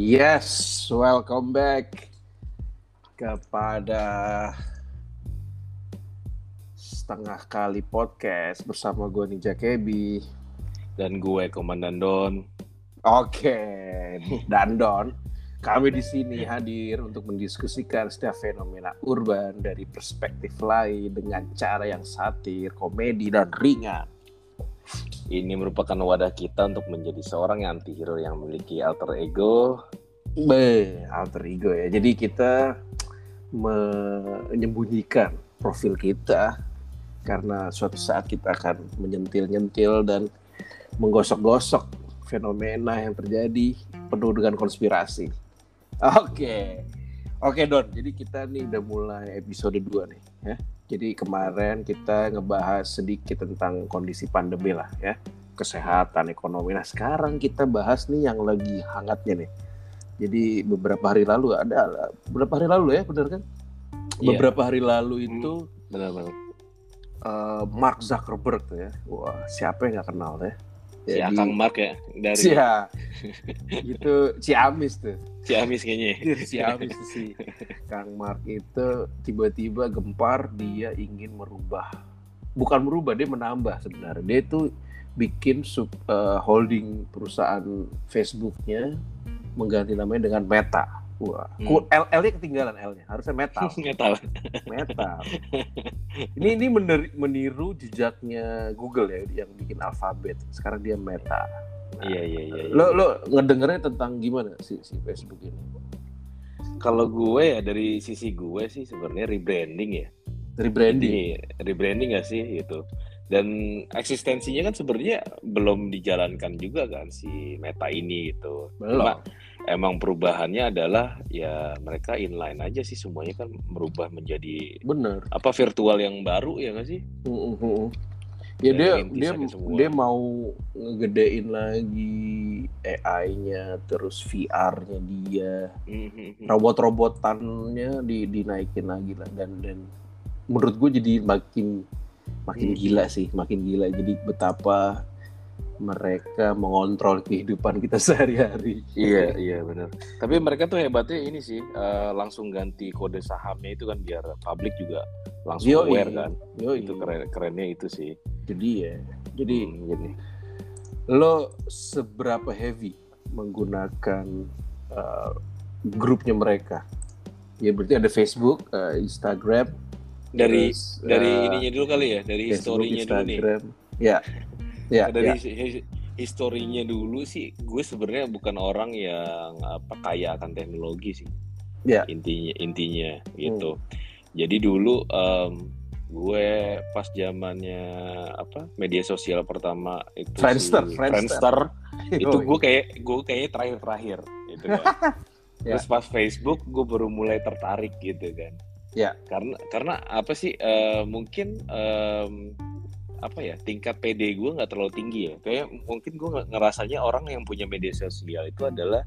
Yes, welcome back kepada setengah kali podcast bersama gue Ninja Kebi dan gue Komandan Don. Oke, dan Don, kami di sini hadir untuk mendiskusikan setiap fenomena urban dari perspektif lain dengan cara yang satir, komedi dan ringan. Ini merupakan wadah kita untuk menjadi seorang yang anti-hero yang memiliki alter ego. Be, alter ego ya. Jadi kita menyembunyikan profil kita karena suatu saat kita akan menyentil-nyentil dan menggosok-gosok fenomena yang terjadi penuh dengan konspirasi. Oke. Oke Don, jadi kita nih udah mulai episode 2 nih ya. Jadi kemarin kita ngebahas sedikit tentang kondisi pandemi lah ya, kesehatan, ekonomi. Nah sekarang kita bahas nih yang lagi hangatnya nih. Jadi beberapa hari lalu ada, beberapa hari lalu ya, benar kan? Iya. Beberapa hari lalu itu Benar-benar. eh, Mark Zuckerberg tuh ya, wah siapa yang nggak kenal ya? Si Akang Mark ya dari Si itu Ciamis tuh. Ciamis kayaknya. Ciamis tuh si Kang Mark itu tiba-tiba gempar dia ingin merubah bukan merubah dia menambah sebenarnya dia itu bikin sub, eh, holding perusahaan Facebooknya mengganti namanya dengan Meta wah Hmm. L L-nya ketinggalan L-nya harusnya Meta Nggak tahu. Meta ini ini mener- meniru jejaknya Google ya yang bikin alfabet sekarang dia Meta Nah, Iya iya iya. iya. lo lo ngedengernya tentang gimana si si Facebook ini Kalau gue ya dari sisi gue sih sebenarnya rebranding ya. rebranding Ini rebranding gak sih gitu. Dan eksistensinya kan sebenarnya belum dijalankan juga kan si Meta ini gitu. belum Cuma emang perubahannya adalah ya mereka inline aja sih semuanya kan merubah menjadi bener apa virtual yang baru ya nggak sih? Mm, mm, mm. Ya dia dia dia mau ngegedein lagi AI-nya terus VR-nya dia Mhm. robot-robotannya di dinaikin lagi lah dan dan menurut gue jadi makin makin Hmm. gila sih makin gila jadi betapa mereka mengontrol kehidupan kita sehari-hari Iya iya benar. Tapi mereka tuh hebatnya ini sih eh, langsung ganti kode sahamnya itu kan biar publik juga langsung Yoi. aware kan. Yoi. Itu keren kerennya itu sih. jadi ya jadi Hmm, gini. lo seberapa heavy menggunakan uh, grupnya mereka? Ya berarti ada Facebook, uh, Instagram, Dari terus, dari uh, ininya dulu kali ya, dari Facebook, historinya dulu nih. Instagram. Ya, ya, dari ya. hi- hi- historinya dulu sih, gue sebenarnya bukan orang yang apa kaya akan teknologi sih. Ya. Intinya intinya gitu. Jadi dulu em, gue pas zamannya apa media sosial pertama itu si Friendster, Friendster. Friendster, itu gue kayak gue kayaknya terakhir-terakhir gitu kan. Ya. Terus pas Facebook gue baru mulai tertarik gitu kan. Ya. Karena karena apa sih eh, mungkin em, apa ya tingkat PD gue nggak terlalu tinggi ya. Kayak mungkin gue nge- ngerasanya orang yang punya media sosial itu adalah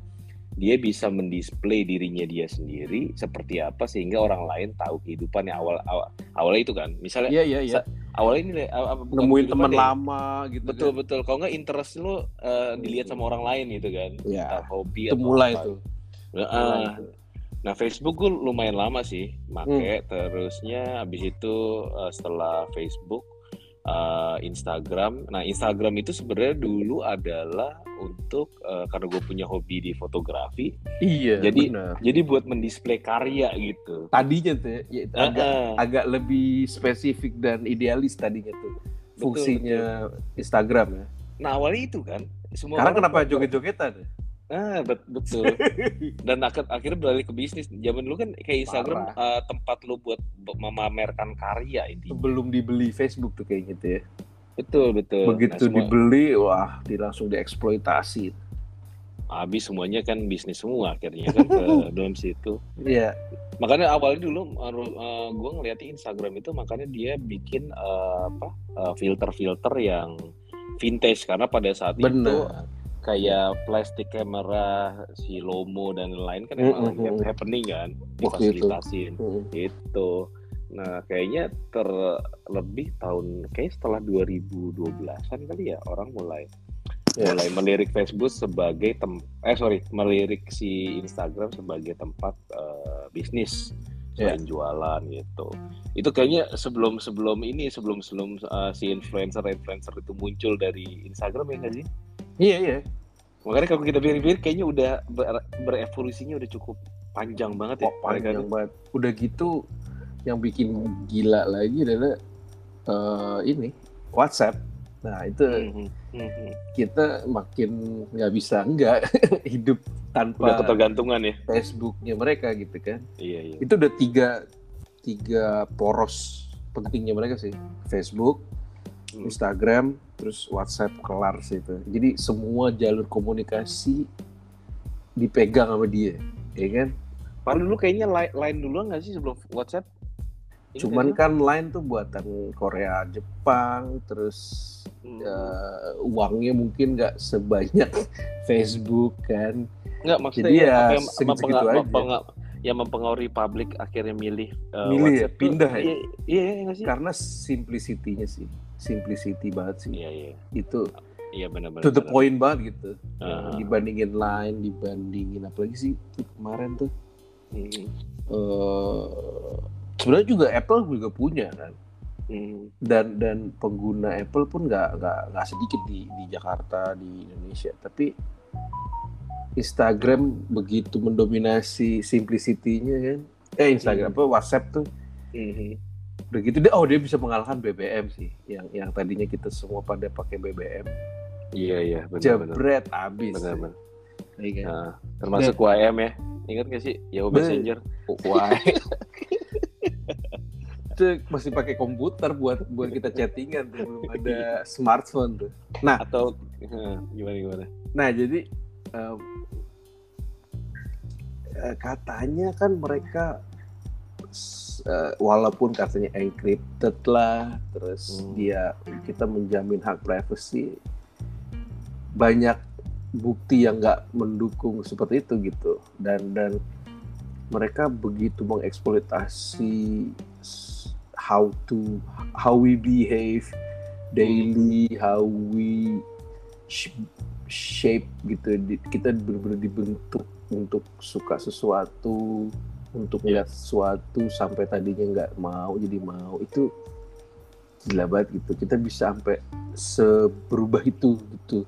dia bisa mendisplay dirinya dia sendiri seperti apa sehingga orang lain tahu kehidupannya awal awal awalnya itu kan. Misalnya Iya, iya, iya. awalnya ini apa, Nemuin teman lama gitu. Betul kan. betul. Kalau nggak interest lo eh, dilihat sama orang lain gitu kan. Ya, Entah hobi itu atau mulai apa. tuh. Nah, Mulai ah, tuh. Nah Facebook gue lumayan lama sih make Hmm. terusnya habis itu eh, setelah Facebook eh, Instagram. Nah Instagram itu sebenarnya dulu adalah untuk eh, karena gue punya hobi di fotografi, Iya, Jadi- benar. jadi buat mendisplay karya gitu. Tadinya tuh ya, ya, Ah, agak ah. agak lebih spesifik dan idealis tadinya tuh. Betul, Fungsinya Instagram ya. Nah awalnya itu kan. Semua Sekarang kenapa joget-jogetan? Ah bet- betul. Dan ak- akhirnya beralih ke bisnis. Zaman dulu kan kayak Instagram eh, tempat lu buat memamerkan karya intinya. Sebelum dibeli Facebook tuh kayak gitu ya. Betul betul. Begitu Nah, semua- dibeli, wah, di langsung dieksploitasi. habis semuanya kan bisnis semua akhirnya kan ke dalam situ Iya, makanya awalnya dulu gue ngeliat Instagram itu makanya dia bikin eh, apa eh, filter-filter yang vintage karena pada saat itu benar. Kayak plastik kamera si Lomo dan lain-lain kan emang mm, mm. happening kan difasilitasin Mm. itu nah kayaknya terlebih tahun kayak setelah 2012an kali ya orang mulai Iya. mulai melirik Facebook sebagai tem eh sorry melirik si Instagram sebagai tempat eh, bisnis selain jualan gitu itu kayaknya sebelum sebelum ini sebelum sebelum eh, si influencer influencer itu muncul dari Instagram ya nggak sih Iya iya. makanya kalau kita pikir-pikir kayaknya udah ber- berevolusinya udah cukup panjang banget ya Oh, panjang banget. Udah gitu yang bikin gila lagi adalah eh, ini WhatsApp. Nah itu Mhm, mhm. kita makin nggak bisa nggak hidup udah tanpa ketergantungan ya Facebooknya mereka gitu kan. iya iya Itu udah tiga tiga poros pentingnya mereka sih. Facebook. Instagram, terus WhatsApp kelar sih itu. Jadi semua jalur komunikasi dipegang sama dia, ya kan? Padahal dulu kayaknya line, duluan nggak sih sebelum WhatsApp? Ingat Cuman kan Line tuh buatan Korea, Jepang, terus Hmm. eh, uangnya mungkin nggak sebanyak Facebook kan. Nggak maksudnya Jadi ya, ya mempenga- aja. yang mempengaruhi publik akhirnya milih eh, Milih ya, WhatsApp tuh, pindah ya? Iya, iya iya sih? Karena simplicity-nya sih, simplicity banget sih. Iya iya Itu iya benar-benar. to the point banget gitu. Ah. Dibandingin Line, dibandingin apa lagi sih kemarin tuh. Hmm, eh sebenarnya juga Apple juga punya kan. hmm. dan dan pengguna Apple pun nggak nggak nggak sedikit di di Jakarta di Indonesia tapi Instagram begitu mendominasi simplicity-nya kan eh Instagram Hmm. apa WhatsApp tuh Hmm. Begitu dia oh dia bisa mengalahkan BBM sih yang yang tadinya kita semua pada pakai BBM Iya iya benar-benar. jebret abis Benar-benar. Iya kan? Nah, termasuk YM ya. Ingat nggak sih Yahoo Messenger? Wah. itu masih pakai komputer buat buat kita chattingan tuh, belum ada smartphone tuh Atau eh, gimana gimana? Nah, jadi eh, katanya kan mereka eh, walaupun katanya encrypted lah, terus Hmm. dia kita menjamin hak privacy, banyak bukti yang nggak mendukung seperti itu gitu. Dan dan mereka begitu mengeksploitasi how to how we behave daily, how we sh- shape gitu kita benar-benar dibentuk untuk suka sesuatu untuk Iya. melihat sesuatu sampai tadinya nggak mau jadi mau itu gila banget gitu kita bisa sampai seberubah itu gitu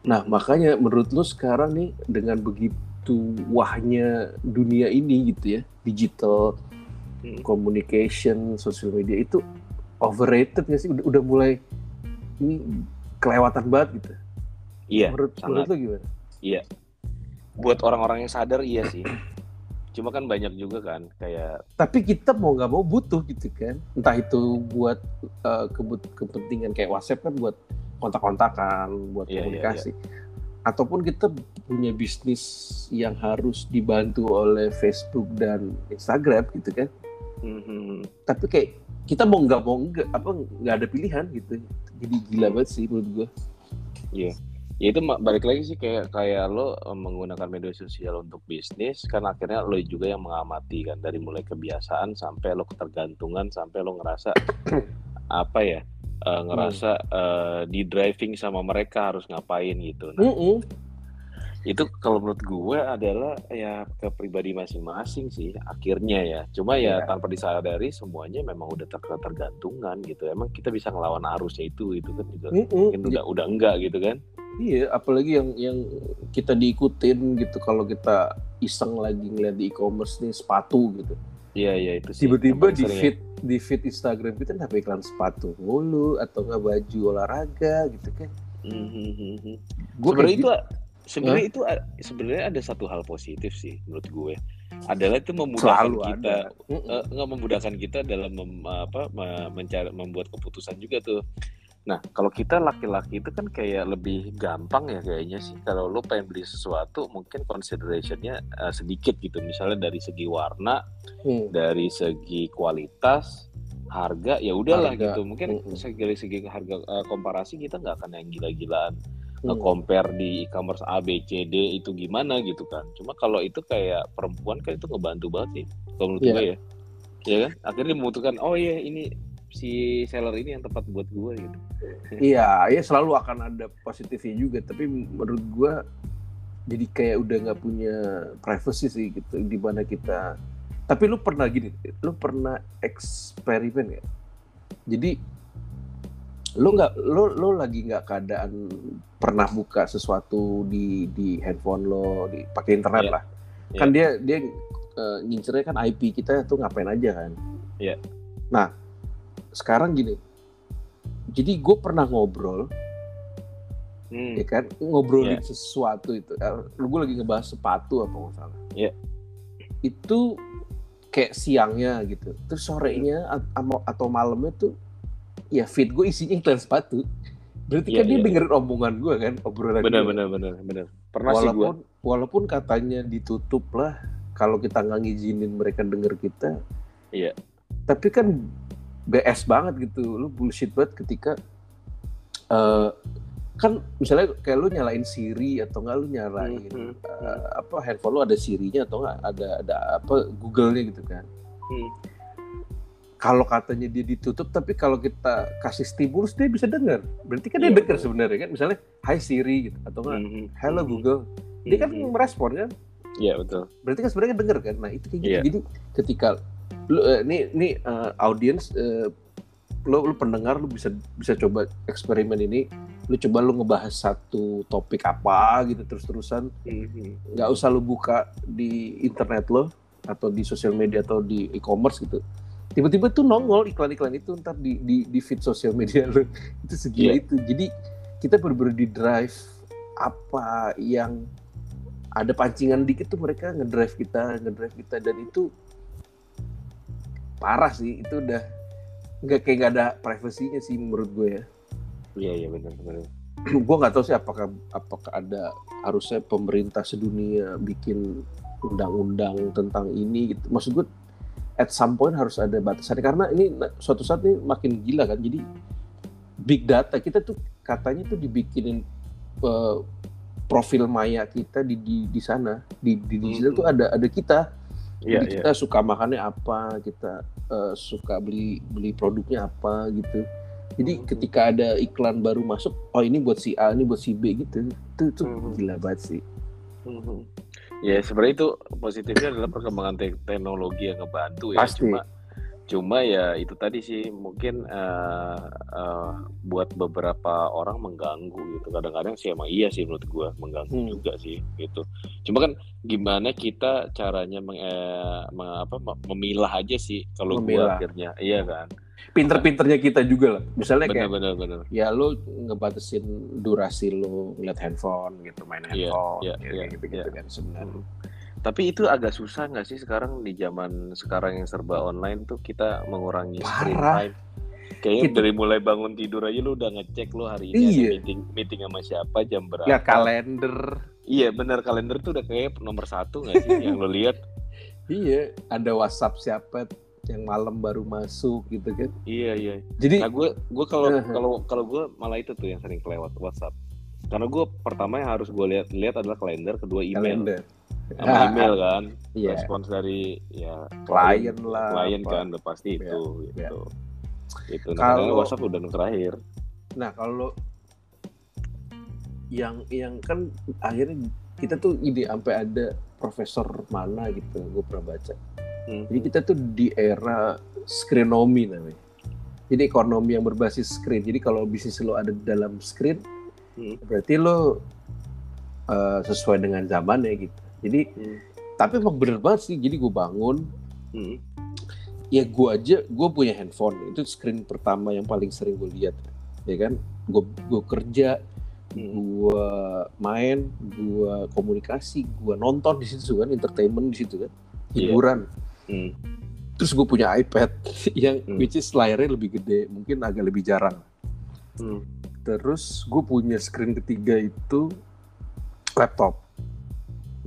nah makanya menurut lu sekarang nih dengan begitu wahnya dunia ini gitu ya digital Hmm. communication social media itu overrated nggak sih udah, udah mulai ini kelewatan banget gitu Iya. menurut, sangat. menurut lu gimana Buat orang-orang yang sadar iya sih. Cuma kan banyak juga kan kayak tapi kita mau nggak mau butuh gitu kan. Entah itu buat uh, kebut- kepentingan kayak WhatsApp kan buat kontak-kontakan buat Iya, iya, komunikasi. ataupun kita punya bisnis yang harus dibantu oleh Facebook dan Instagram gitu kan. Hmm, tapi kayak kita mau nggak mau nggak apa nggak ada pilihan gitu. Jadi gila banget sih menurut gua ya itu balik lagi sih kayak kayak lo eh, menggunakan media sosial untuk bisnis kan akhirnya lo juga yang mengamati kan dari mulai kebiasaan sampai lo ketergantungan sampai lo ngerasa apa ya eh, ngerasa eh, di driving sama mereka harus ngapain gitu nah Mm-mm. Itu kalau menurut gue adalah ya ke pribadi masing-masing sih akhirnya ya cuma ya Iya. tanpa disadari semuanya memang udah ter tergantungan gitu emang kita bisa ngelawan arusnya itu itu kan juga Mm-mm. mungkin udah udah enggak gitu kan Iya, apalagi yang yang kita diikutin gitu kalau kita iseng lagi ngeliat di e-commerce nih sepatu gitu. iya iya itu sih Tiba-tiba di ya. feed di feed Instagram kita kenapa iklan sepatu mulu atau nggak baju olahraga gitu kan. Mhm. Gua sebenarnya kayak itu sebenarnya itu a- sebenarnya ada satu hal positif sih menurut gue adalah itu memudahkan selalu kita nggak memudahkan kita dalam mem- apa me- mencari membuat keputusan juga tuh. Nah, kalau kita laki-laki itu kan kayak lebih gampang ya kayaknya sih. Kalau lo pengen beli sesuatu, mungkin considerationnya eh, sedikit gitu. Misalnya dari segi warna, Hmm. dari segi kualitas, harga, ya udahlah gitu. Mungkin segi dari segi harga eh, komparasi kita nggak akan yang gila-gilaan Hmm. nge-compare di e-commerce A, B, C, D itu gimana gitu kan. Cuma kalau itu kayak perempuan kan itu ngebantu banget sih. Kalau menurut Iya. gue ya. Iya kan? Akhirnya dia memutuskan, oh iya ini si seller ini yang tepat buat gue gitu iya ya selalu akan ada positifnya juga tapi menurut gue jadi kayak udah nggak punya privacy sih gitu di mana kita tapi lu pernah gini lu pernah eksperimen ya jadi lu nggak lu lu lagi nggak keadaan pernah buka sesuatu di di handphone lo di pakai internet Iya. lah kan dia dia uh, ngincernya kan IP kita tuh ngapain aja kan Iya. nah sekarang gini jadi gue pernah ngobrol Hmm. ya kan ngobrolin Iya. sesuatu itu gue lagi ngebahas sepatu apa nggak salah Iya. itu kayak siangnya gitu terus sorenya atau malamnya tuh ya feed gue isinya iklan sepatu berarti Iya, kan dia iya. dengerin omongan gue kan obrolan benar gue. benar benar benar pernah sih gue walaupun walaupun katanya ditutup lah kalau kita nggak ngizinin mereka denger kita Iya. tapi kan BS banget gitu lu bullshit banget ketika eh, kan misalnya kayak lu nyalain Siri atau nggak lu nyalain Hmm, hmm, eh, apa handphone lu ada Siri-nya atau nggak ada ada apa Google-nya gitu kan Hmm. Kalau katanya dia ditutup tapi kalau kita kasih stimulus dia bisa dengar berarti kan dia Iya, dengar sebenarnya kan misalnya Hai Siri gitu atau nggak Hmm. Hello Hmm. Google dia kan Hmm. merespon kan Iya betul. berarti kan sebenarnya denger kan nah itu kayak gitu Iya. jadi ketika lu eh, ini ini eh, audience eh, lu lu pendengar lu bisa bisa coba eksperimen ini lu coba lu ngebahas satu topik apa gitu terus terusan Hmm. nggak usah lu buka di internet lo atau di sosial media atau di e-commerce gitu tiba-tiba tuh nongol iklan-iklan itu ntar di di, di feed sosial media lo itu segila Iya. itu. Jadi kita bener-bener di drive apa yang ada pancingan dikit tuh mereka ngedrive kita ngedrive kita. Dan itu parah sih. Itu udah nggak kayak nggak ada privasinya sih menurut gue ya. Iya iya benar benar. gue nggak tahu sih apakah apakah ada harusnya pemerintah sedunia bikin undang-undang tentang ini gitu. Maksud gue at some point harus ada batasannya karena ini suatu saat ini makin gila kan jadi big data kita tuh katanya tuh dibikinin eh, profil maya kita di di, di sana di di digital Mhm. tuh ada ada kita Iya jadi iya. kita suka makannya apa kita eh, suka beli beli produknya apa gitu jadi Mhm. ketika ada iklan baru masuk oh ini buat si A ini buat si B gitu itu itu Mhm. gila banget sih Mhm. Ya sebenarnya itu positifnya adalah perkembangan te- teknologi yang ngebantu ya. Pasti. Cuma cuma ya itu tadi sih mungkin eh, eh, buat beberapa orang mengganggu gitu. Kadang-kadang sih emang iya sih menurut gua mengganggu Hmm. juga sih gitu. Cuma kan gimana kita caranya meng, eh, meng- apa, mem- memilah aja sih kalau gua akhirnya iya kan. pinter-pinternya kita juga lah misalnya kayak Benar-benar benar. ya lo ngebatasin durasi lo ngeliat handphone gitu main Iya, handphone iya, gitu, iya, gitu, gitu kan sebenarnya Hmm. Tapi itu agak susah nggak sih sekarang di zaman sekarang yang serba online tuh kita mengurangi screen Parah. time. Kayaknya Itu- dari mulai bangun tidur aja lu udah ngecek lu hari ini Iya. ada meeting meeting sama siapa jam berapa. ya kalender Iya benar kalender tuh udah kayak nomor satu nggak sih yang lo lihat? iya ada WhatsApp siapa yang malam baru masuk gitu kan Iya iya. jadi Nah gue gue kalau kalau kalau gue malah itu tuh yang sering kelewat WhatsApp. Karena gue pertama yang harus gue lihat lihat adalah kalender, kedua email. kalender Sama email kan. iya Respons dari ya klien lah klien apa. kan udah pasti Iya, itu iya. gitu. Itu Kalau- nah, WhatsApp udah yang terakhir. Nah kalau yang yang kan akhirnya kita tuh ide sampai ada profesor mana gitu gue pernah baca. Hmm. Jadi kita tuh di era screenomy namanya. Jadi ekonomi yang berbasis screen. Jadi kalau bisnis lo ada di dalam screen, Hmm. berarti lo uh, sesuai dengan zamannya gitu. Jadi Hmm. tapi emang bener banget sih. Jadi gue bangun, Hmm. ya gue aja gue punya handphone itu screen pertama yang paling sering gue lihat ya kan gue gue kerja Hmm. gue main gue komunikasi gue nonton di situ kan entertainment di situ kan Iya. hiburan Hmm. terus gue punya iPad yang Hmm. which is layarnya lebih gede mungkin agak lebih jarang Hmm. terus gue punya screen ketiga itu laptop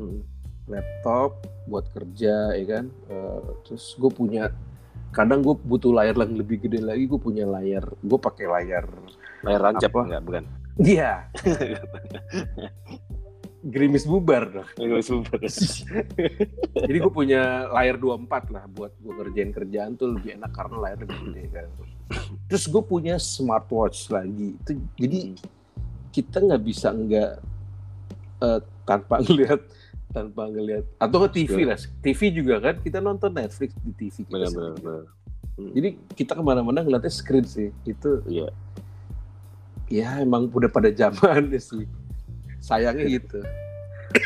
Hmm. laptop buat kerja ya kan Eh, terus gue punya kadang gue butuh layar yang lebih gede lagi gue punya layar gue pakai layar Layar rancap Apa? enggak bukan? iya gerimis bubar Layar super. jadi gue punya layar 24 lah buat gue kerjain kerjaan tuh lebih enak karena layar lebih gede kan terus gue punya smartwatch lagi itu jadi kita nggak bisa nggak eh, tanpa ngelihat tanpa ngelihat atau ke TV lah TV juga kan kita nonton Netflix di TV kita benar-benar sendiri. benar. Hmm. jadi kita ke mana-mana ngeliatnya screen sih itu Iya. ya emang udah pada zamannya sih sayangnya gitu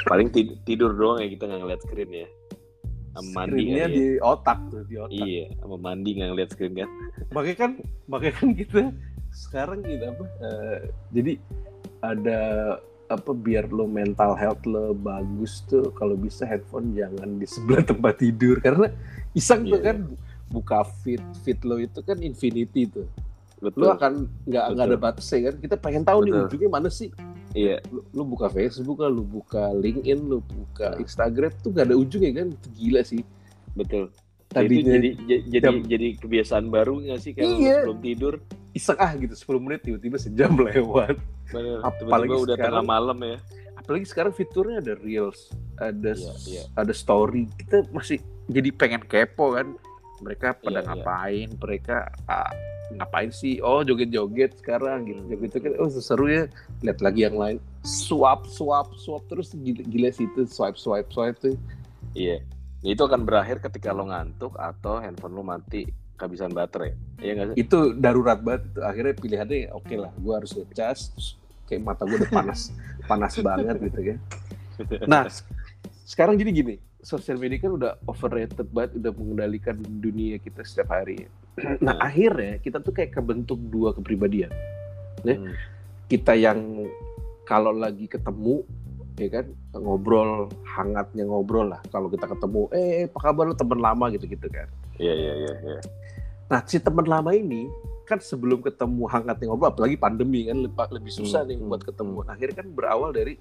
paling tid- tidur doang ya kita nggak ngeliat screen ya sama mandi screennya kali ya. di otak tuh di otak iya sama mandi nggak ngeliat screen kan makanya kan makanya kan kita sekarang gitu apa eh, jadi ada apa biar lo mental health lo bagus tuh kalau bisa handphone jangan di sebelah tempat tidur. Karena iseng tuh Iya. kan buka feed feed lo itu kan infinity tuh. Betul. lo akan nggak nggak ada batasnya kan. Kita pengen tahu nih Betul. ujungnya mana sih? Iya. Lu, lu buka Facebook lu buka LinkedIn, lu buka Nah. Instagram tuh gak ada ujungnya kan. Gila sih. Betul itu tadinya jadi jadi jam- jadi kebiasaan baru nggak sih kalau Iya. sebelum tidur? Iseng ah gitu 10 menit tiba-tiba sejam lewat. Bener Apalagi tiba-tiba udah sekarang- tengah malam ya. Apalagi sekarang fiturnya ada reels ada Iya, iya. ada story. Kita masih jadi pengen kepo kan. Mereka pada Iya, iya. ngapain? Mereka ah, ngapain sih? Oh joget-joget sekarang gitu Hmm. joget joget oh seru ya. Lihat lagi yang lain. Swap swap swap terus. Gila, gila sih itu swipe swipe swipe tuh. Iya Ya, itu akan berakhir ketika lo ngantuk atau handphone lo mati kehabisan baterai iya nggak sih itu darurat banget itu akhirnya pilihannya oke lah gue harus ngecas terus kayak mata gue udah panas panas banget gitu kan nah sekarang jadi gini sosial media kan udah overrated banget udah mengendalikan dunia kita setiap hari nah Hmm. akhirnya kita tuh kayak kebentuk dua kepribadian ya. Hmm. kita yang kalau lagi ketemu ya kan ngobrol hangatnya ngobrol lah kalau kita ketemu eh apa kabar lu teman lama gitu gitu kan iya iya iya iya Nah, si teman lama ini kan sebelum ketemu hangatnya ngobrol, apalagi pandemi kan lebih, lebih susah Hmm, nih hmm, buat ketemu. Nah, akhirnya kan berawal dari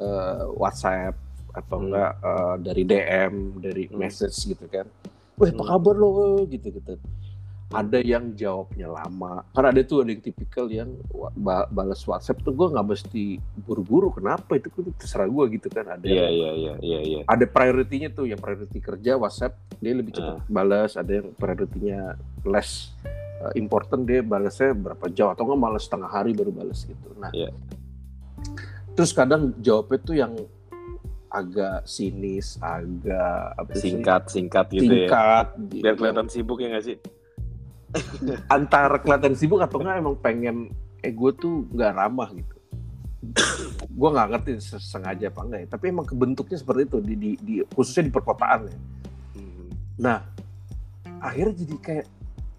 eh, WhatsApp atau Hmm. enggak eh, dari DM, dari Hmm. message gitu kan. Wah, apa Hmm. kabar lo gitu gitu. Ada yang jawabnya lama. Karena ada tuh ada yang tipikal yang balas WhatsApp tuh gue nggak mesti buru-buru. Kenapa itu kan terserah gue gitu kan. Ada yang iya iya iya iya ada priority-nya tuh yang priority kerja WhatsApp dia lebih cepat balas ada yang priority-nya less uh, important dia balasnya berapa jam atau nggak malas setengah hari baru balas gitu nah Iya. terus kadang jawabnya tuh yang agak sinis agak apa sih singkat singkat gitu ya singkat gitu. biar kelihatan sibuk ya nggak sih antara kelihatan sibuk atau nggak emang pengen eh gue tuh nggak ramah gitu gue nggak ngerti sengaja apa enggak ya tapi emang kebentuknya seperti itu di, di, di khususnya di perkotaan ya Hmm. Nah, akhirnya jadi kayak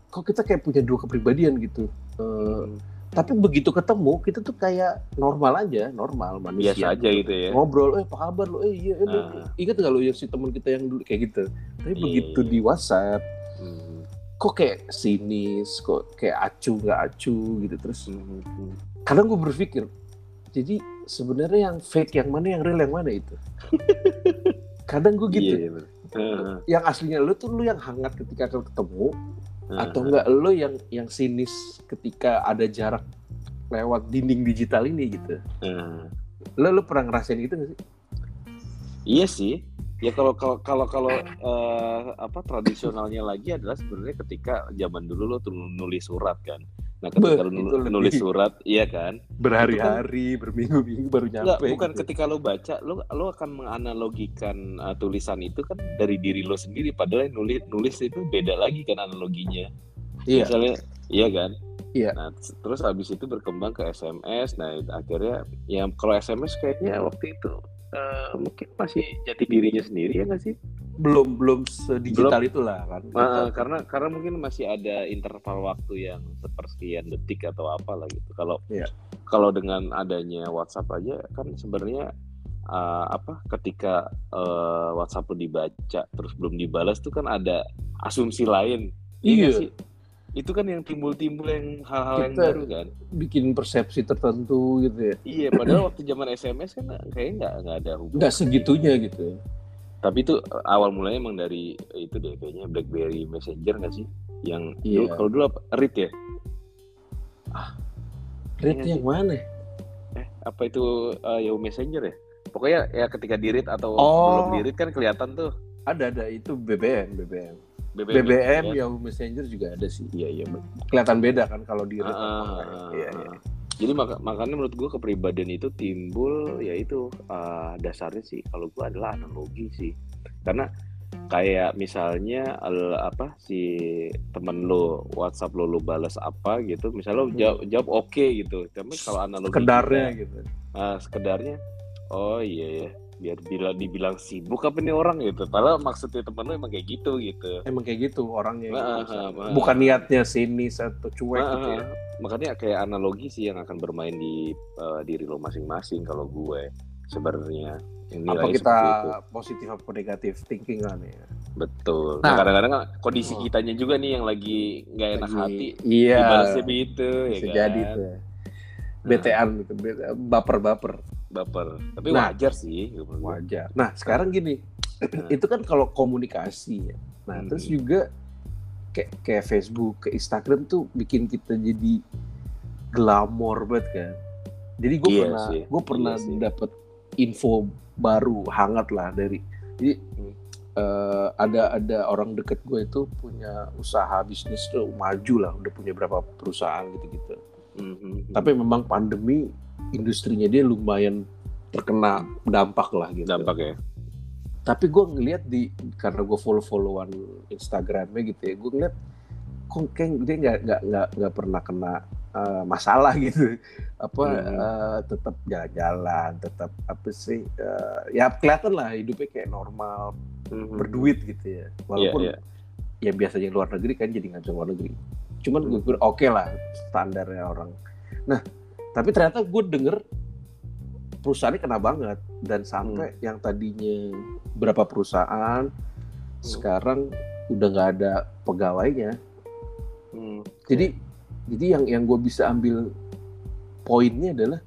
kok kita kayak punya dua kepribadian gitu. Eh, Hmm. tapi begitu ketemu kita tuh kayak normal aja, normal manusia. biasa aja gitu ya Ngobrol, eh apa kabar lo? Eh iya, eh, lu- Ah. ingat gak lo yang si teman kita yang dulu kayak gitu. Tapi Iya, begitu iya. di WhatsApp. Kok kayak sinis, kok kayak acu nggak acu gitu terus. Kadang gue berpikir, jadi sebenarnya yang fake yang mana, yang real yang mana itu? Kadang gue gitu. Iya, bener. Heeh. Yang aslinya lu tuh lu yang hangat ketika ketemu, atau Heeh. enggak lo yang yang sinis ketika ada jarak lewat dinding digital ini gitu Heeh. lo lo pernah ngerasain gitu gak sih Iya sih. Ya kalau kalau kalau kalau eh, apa tradisionalnya lagi adalah sebenarnya ketika zaman dulu lo tuh nulis surat kan. Nah, ketika lo nulis surat, iya kan? berhari-hari berminggu-minggu baru Enggak, nyampe bukan gitu. ketika lo baca, lo lo akan menganalogikan uh, tulisan itu kan dari diri lo sendiri padahal yang nulis nulis itu beda lagi kan analoginya. iya Misalnya iya kan? Iya. Nah, terus habis itu berkembang ke SMS. Nah, akhirnya ya kalau SMS kayaknya waktu itu eh, mungkin masih jati dirinya sendiri ya nggak sih? belum belum sedigital itulah kan Eh, karena karena mungkin masih ada interval waktu yang sepersekian detik atau apa lah gitu. Kalau Iya. kalau dengan adanya WhatsApp aja kan sebenarnya eh, apa ketika eh, WhatsApp lu dibaca terus belum dibalas tuh kan ada asumsi lain. Iya Iya. Sih? Itu kan yang timbul-timbul yang hal-hal yang baru kan. bikin persepsi tertentu gitu ya Iya, padahal waktu zaman SMS kan kayaknya nggak nggak ada hubungan. nggak segitunya gitu Tapi itu awal mulanya emang dari itu deh kayaknya BlackBerry Messenger nggak sih? Yang Iya. dulu- kalau dulu apa? Read ya? rate Iya yang mana Eh, apa itu eh, Yahoo Messenger ya? Pokoknya ya ketika di read atau Oh. belum di read kan kelihatan tuh. ada ada itu BBM BBM BBM, BBM, ya. Yahoo Messenger juga ada sih. Iya iya. Kelihatan beda kan kalau di time. ah, Iya iya. Jadi maka, makanya menurut gue kepribadian itu timbul yaitu uh, dasarnya sih kalau gue adalah analogi sih. Karena kayak misalnya al- apa si temen lo WhatsApp lo lo balas apa gitu, misalnya lo Hmm. jawab, jawab oke gitu. Tapi kalau analogi Sekedarnya kita, gitu. ah, sekedarnya oh iya ya biar bilang dibilang sibuk apa nih orang gitu. Padahal maksudnya temen lo emang kayak gitu gitu. Emang kayak gitu orangnya. Ah, gitu. ah, ah, Bukan niatnya sinis atau cuek Ah, gitu ya. makanya kayak analogi sih yang akan bermain di eh, diri lo masing-masing kalau gue sebenarnya Apa kita positif apa negatif thinking kan ya. betul Nah. nah, kadang-kadang kan kondisi Oh. kitanya juga nih yang lagi nggak enak Lagi- hati Iya. dibalasnya begitu ya Bisa kan jadi tuh. ya. BTN gitu, baper-baper. Baper tapi Nah. wajar sih. Wajar. Nah, sekarang gini. itu kan kalau komunikasi ya. Nah, Hmm. terus juga kayak kayak Facebook, kayak Instagram tuh bikin kita jadi glamor banget kan. Jadi gue Iya pernah gue pernah iya sih. dapat info baru hangat lah dari jadi Hmm. eh, ada ada orang deket gue itu punya usaha bisnis tuh maju lah udah punya berapa perusahaan gitu-gitu Mhm. tapi memang pandemi industrinya dia lumayan terkena dampak lah gitu. Dampak ya. Tapi gue ngeliat di karena gue follow followan Instagramnya gitu ya gue ngeliat kok kayak dia nggak nggak nggak nggak pernah kena uh, masalah gitu. Apa Hmm. uh, tetap jalan-jalan tetap apa sih uh, ya kelihatan lah hidupnya kayak normal Mhm. berduit gitu ya. Walaupun Iya, ya biasanya luar negeri kan jadi ngajak luar negeri. Cuman gue pikir oke lah standarnya orang. Nah tapi ternyata gue denger perusahaannya kena banget. Dan sampai yang tadinya berapa perusahaan sekarang udah nggak ada pegawainya. Hmm. jadi jadi yang yang gue bisa ambil poinnya adalah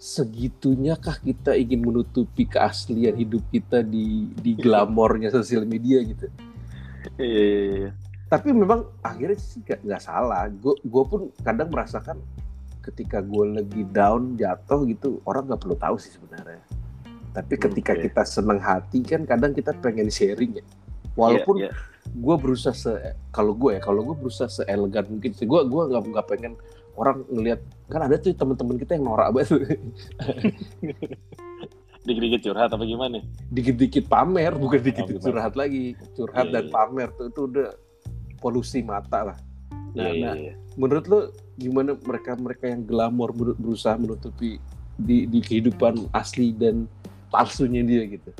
segitunya kah kita ingin menutupi keaslian hidup kita di di glamornya sosial media gitu? Iya, iya, iya. tapi memang akhirnya sih nggak nggak salah. Gue gue pun kadang merasakan ketika gue lagi down jatuh gitu orang nggak perlu tahu sih sebenarnya tapi ketika Oke. kita seneng hati kan kadang kita pengen sharing ya walaupun Iya, iya. gue berusaha se kalau gue ya kalau gue berusaha seelegan mungkin sih gue gue nggak nggak pengen orang ngelihat kan ada tuh teman-teman kita yang norak banget dikit-dikit curhat apa gimana dikit-dikit pamer bukan dikit gimana? curhat lagi curhat Iya, dan iya. pamer tuh itu udah polusi mata lah nah, Iya, iya, nah, iya. menurut lo gimana mereka mereka yang glamor ber- berusaha menutupi di di kehidupan asli dan palsunya dia gitu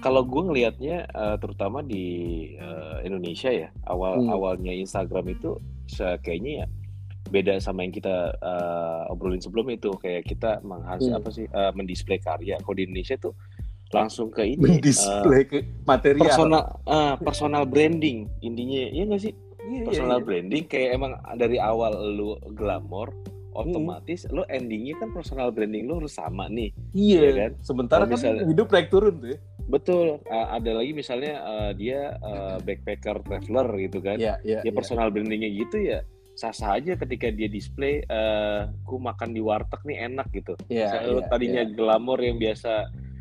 kalau gue ngelihatnya eh, terutama di eh, Indonesia ya awal Hmm. awalnya Instagram itu kayaknya ya beda sama yang kita eh, obrolin sebelumnya itu kayak kita menghasil Hmm. apa sih eh, mendisplay karya kalau di Indonesia tuh langsung ke ini mendisplay ke material personal eh, personal branding intinya ya nggak sih Iya, iya, personal iya. branding kayak emang dari awal lu glamor otomatis lu endingnya kan personal branding lu harus sama nih Iya, Iya kan? sementara kan misalnya- hidup naik turun tuh ya. betul eh, ada lagi misalnya eh, dia eh, backpacker traveler gitu kan Iya, iya. ya iya. personal brandingnya gitu ya sah-sah aja ketika dia display eh ku makan di warteg nih enak gitu. Iya, Misalnya lu iya, tadinya iya. glamor yang biasa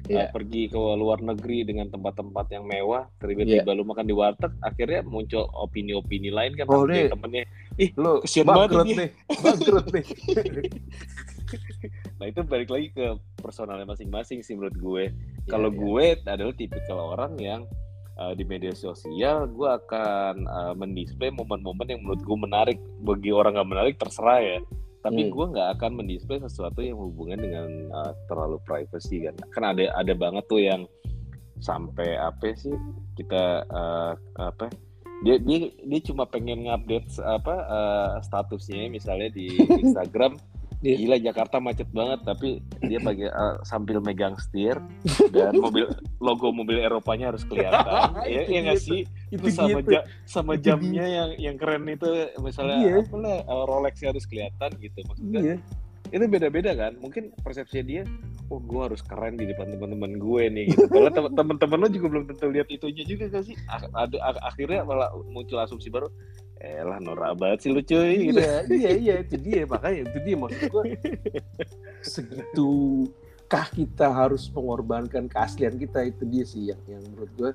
eh, Iya. pergi ke luar negeri dengan tempat-tempat yang mewah, tiba-tiba lu makan di warteg, akhirnya muncul opini-opini lain kan Oh, nih. temennya. Lu kesian banget nih, bangkrut nih. Nah itu balik lagi ke personalnya masing-masing sih menurut gue. Iya, Kalau iya. gue adalah tipikal orang yang uh, di media sosial gue akan uh, mendisplay momen-momen yang menurut gue menarik. Bagi orang nggak menarik terserah ya. Tapi Hmm. gue nggak akan mendisplay sesuatu yang hubungan dengan uh, terlalu privacy kan. Kan ada ada banget tuh yang sampai apa sih kita uh, apa dia dia dia cuma pengen ngupdate apa uh, statusnya misalnya di Instagram Iya. gila Jakarta macet banget tapi dia pakai uh, sambil megang setir dan mobil logo mobil Eropanya harus kelihatan ya ya nggak dia sih Itu Terus sama gitu. ja- sama Itu jamnya yang yang keren itu misalnya Iya. apa lah uh, Rolex harus kelihatan gitu maksudnya Iya. itu beda-beda kan mungkin persepsi dia oh gue harus keren di depan teman-teman gue nih gitu kalau tem- teman-teman lo juga belum tentu lihat itunya juga kan sih A- ada a- akhirnya malah muncul asumsi baru eh lah norak banget sih lu cuy gitu. Iya, iya, iya, itu dia makanya itu dia maksud gua. Segitu kah kita harus mengorbankan keaslian kita itu dia sih yang yang menurut gue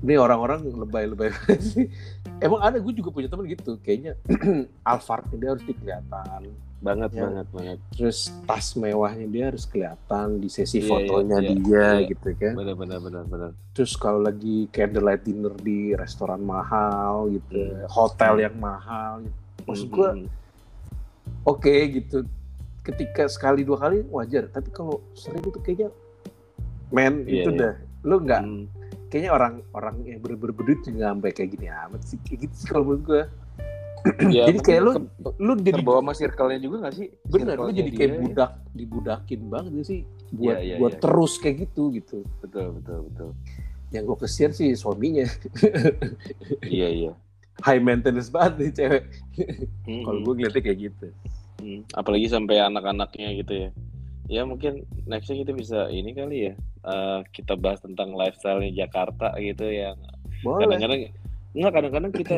ini orang-orang lebay-lebay sih. Emang ada gue juga punya temen gitu, kayaknya Alphard dia harus kelihatan banget Ya. banget banget terus tas mewahnya dia harus kelihatan di sesi Iya, fotonya iya, dia iya. gitu kan benar benar benar benar terus kalau lagi candlelight dinner di restoran mahal gitu Hmm. hotel yang mahal gitu. maksud gua Hmm, oke gitu ketika sekali dua kali wajar tapi kalau sering itu kayaknya men Iya, itu iya. dah lu nggak hmm. Kayaknya orang orang yang bener-bener berduit juga sampai kayak gini amat sih. Kayak gitu sih kalau menurut gua. Ya, jadi kayak lu lu jadi terbawa sama circle-nya juga gak sih? Bener lu jadi kayak dia, ya. budak dibudakin banget gak sih? Buat iya, buat iya. terus kayak gitu gitu. Betul betul betul. Yang gue kesian sih suaminya. Iya iya. High maintenance banget nih cewek. Hmm, kalau gue ngeliatnya kayak gitu. Hmm, apalagi sampai anak-anaknya gitu ya. Ya mungkin nextnya kita bisa ini kali ya. eh, kita bahas tentang lifestyle-nya Jakarta gitu yang kadang-kadang nggak kadang-kadang kita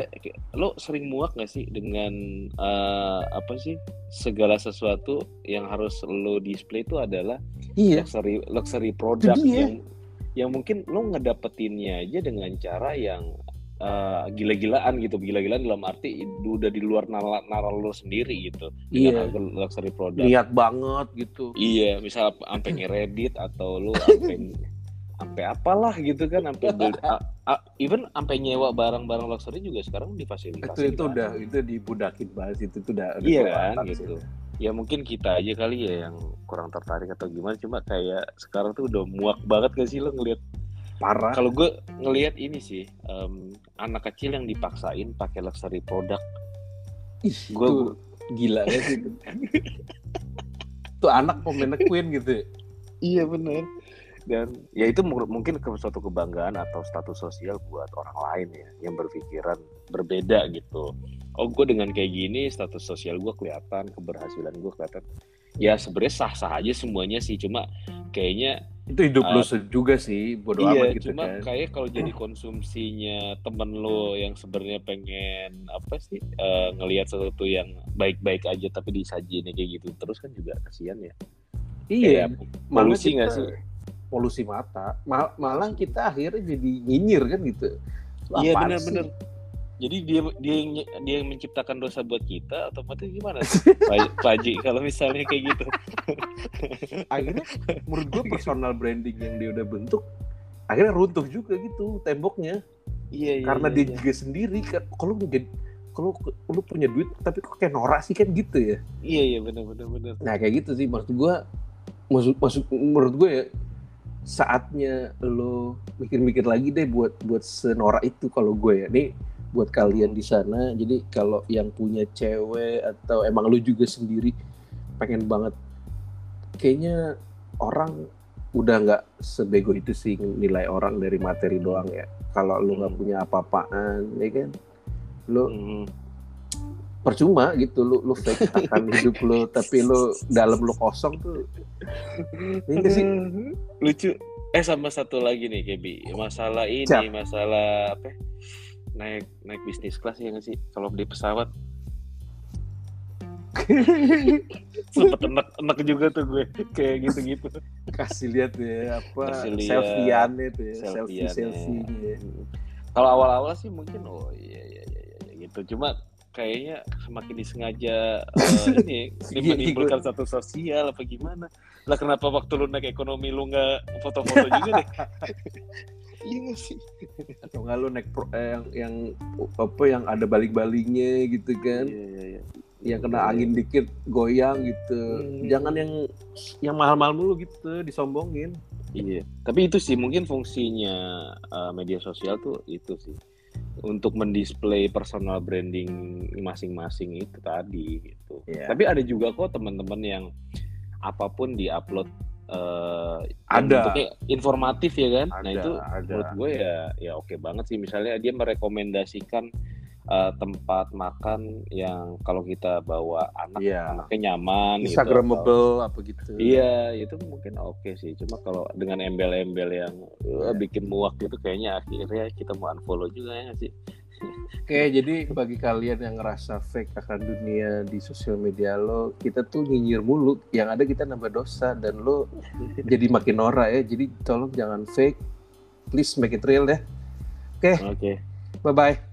lo sering muak nggak sih dengan eh, apa sih segala sesuatu yang harus lo display itu adalah iya luxury luxury product yang yang mungkin lo ngedapetinnya aja dengan cara yang eh, gila-gilaan gitu gila-gilaan dalam arti udah di luar nalar, nalar lo sendiri gitu iya dengan luxury product niat banget gitu Iya, misal sampai ngeredit atau lu sampai sampai apalah gitu kan, sampai even sampai nyewa barang-barang luxury juga sekarang itu difasilitasi. itu kan. udah itu dibudakin banget itu tuh udah Iya kan, sih. gitu. Ya mungkin kita aja kali ya yang kurang tertarik atau gimana, cuma kayak sekarang tuh udah muak banget gak sih lo ngelihat. Parah Kalau gue ngelihat ini sih, em, anak kecil yang dipaksain pakai luxury product. Ih, Gua- itu gila ya sih itu. tuh anak pemain Queen gitu Iya bener. Dan ya itu mu- mungkin ke suatu kebanggaan atau status sosial buat orang lain ya yang berpikiran berbeda gitu. Oh gue dengan kayak gini status sosial gue kelihatan, keberhasilan gue kelihatan. Ya sebenarnya sah-sah aja semuanya sih, cuma kayaknya itu hidup Ah, lu juga sih bodo iya, amat gitu cuma kan kayak kalau jadi konsumsinya temen lo yang sebenarnya pengen apa sih eh, ngelihat sesuatu yang baik-baik aja tapi disajiinnya kayak gitu terus kan juga kasihan ya. iya Kayak polusi nggak sih? polusi mata Mal- malah kita akhirnya jadi nyinyir kan gitu Lu Iya benar-benar. Jadi dia dia yang dia yang menciptakan dosa buat kita otomatis gimana tuh? Pak Pak Haji, kalau misalnya kayak gitu. akhirnya menurut gue personal branding yang dia udah bentuk akhirnya runtuh juga gitu temboknya Iya iya. karena iya, dia iya. juga sendiri kan kalau jadi kalau lu punya duit tapi kok kayak norak sih kan gitu ya Iya iya benar benar benar. nah kayak gitu sih maksud gue maksud maksud menurut gue ya saatnya lo mikir-mikir lagi deh buat buat senorak itu kalau gue ya nih buat kalian di sana jadi kalau yang punya cewek atau emang lu juga sendiri pengen banget kayaknya orang udah nggak sebego itu sih nilai orang dari materi doang ya kalau lu nggak Hmm. punya apa-apaan ya kan lu Hmm. percuma gitu lu lu fake akan hidup lu tapi lu dalam lu kosong tuh ini sih Lucu. Eh sama satu lagi nih Kebi, masalah ini, Siap. masalah apa? Ya? Naik naik bisnis kelas ya nggak sih? Kalau di pesawat sempet enak enak juga tuh gue kayak gitu-gitu. kasih lihat ya apa selfie-an itu ya selfie selfie Kalau awal-awal sih mungkin oh iya iya iya, iya gitu. Cuma kayaknya semakin disengaja eh, ini Iya, menimbulkan satu sosial apa gimana? Lah kenapa waktu lu naik ekonomi lu nggak foto-foto juga deh? iya nggak sih? atau nggak lu naik pro, eh, yang yang apa yang ada balik-baliknya gitu kan Iya iya iya. yang kena angin dikit goyang gitu Hmm. jangan yang yang mahal-mahal mulu gitu disombongin Iya. Tapi itu sih mungkin fungsinya eh, media sosial tuh itu sih untuk mendisplay personal branding masing-masing itu tadi gitu. Iya. Tapi ada juga kok teman-teman yang apa pun diupload eh, yang Ada. bentuknya informatif ya kan. nah Ada, itu ada. menurut gue ya ya oke banget sih misalnya dia merekomendasikan eh, tempat makan yang kalau kita bawa anak Iya. anaknya nyaman gitu, atau- Instagramable apa gitu Iya, itu mungkin oke sih. Cuma kalau dengan embel-embel yang uh, Iya. bikin muak gitu, kayaknya akhirnya kita mau unfollow juga ya sih. Oke, jadi bagi kalian yang ngerasa fake akan dunia di sosial media lo, kita tuh nyinyir mulu. Yang ada kita nambah dosa dan lo jadi makin norak ya. Jadi tolong jangan fake. Please make it real deh. Oke, Oke. bye bye.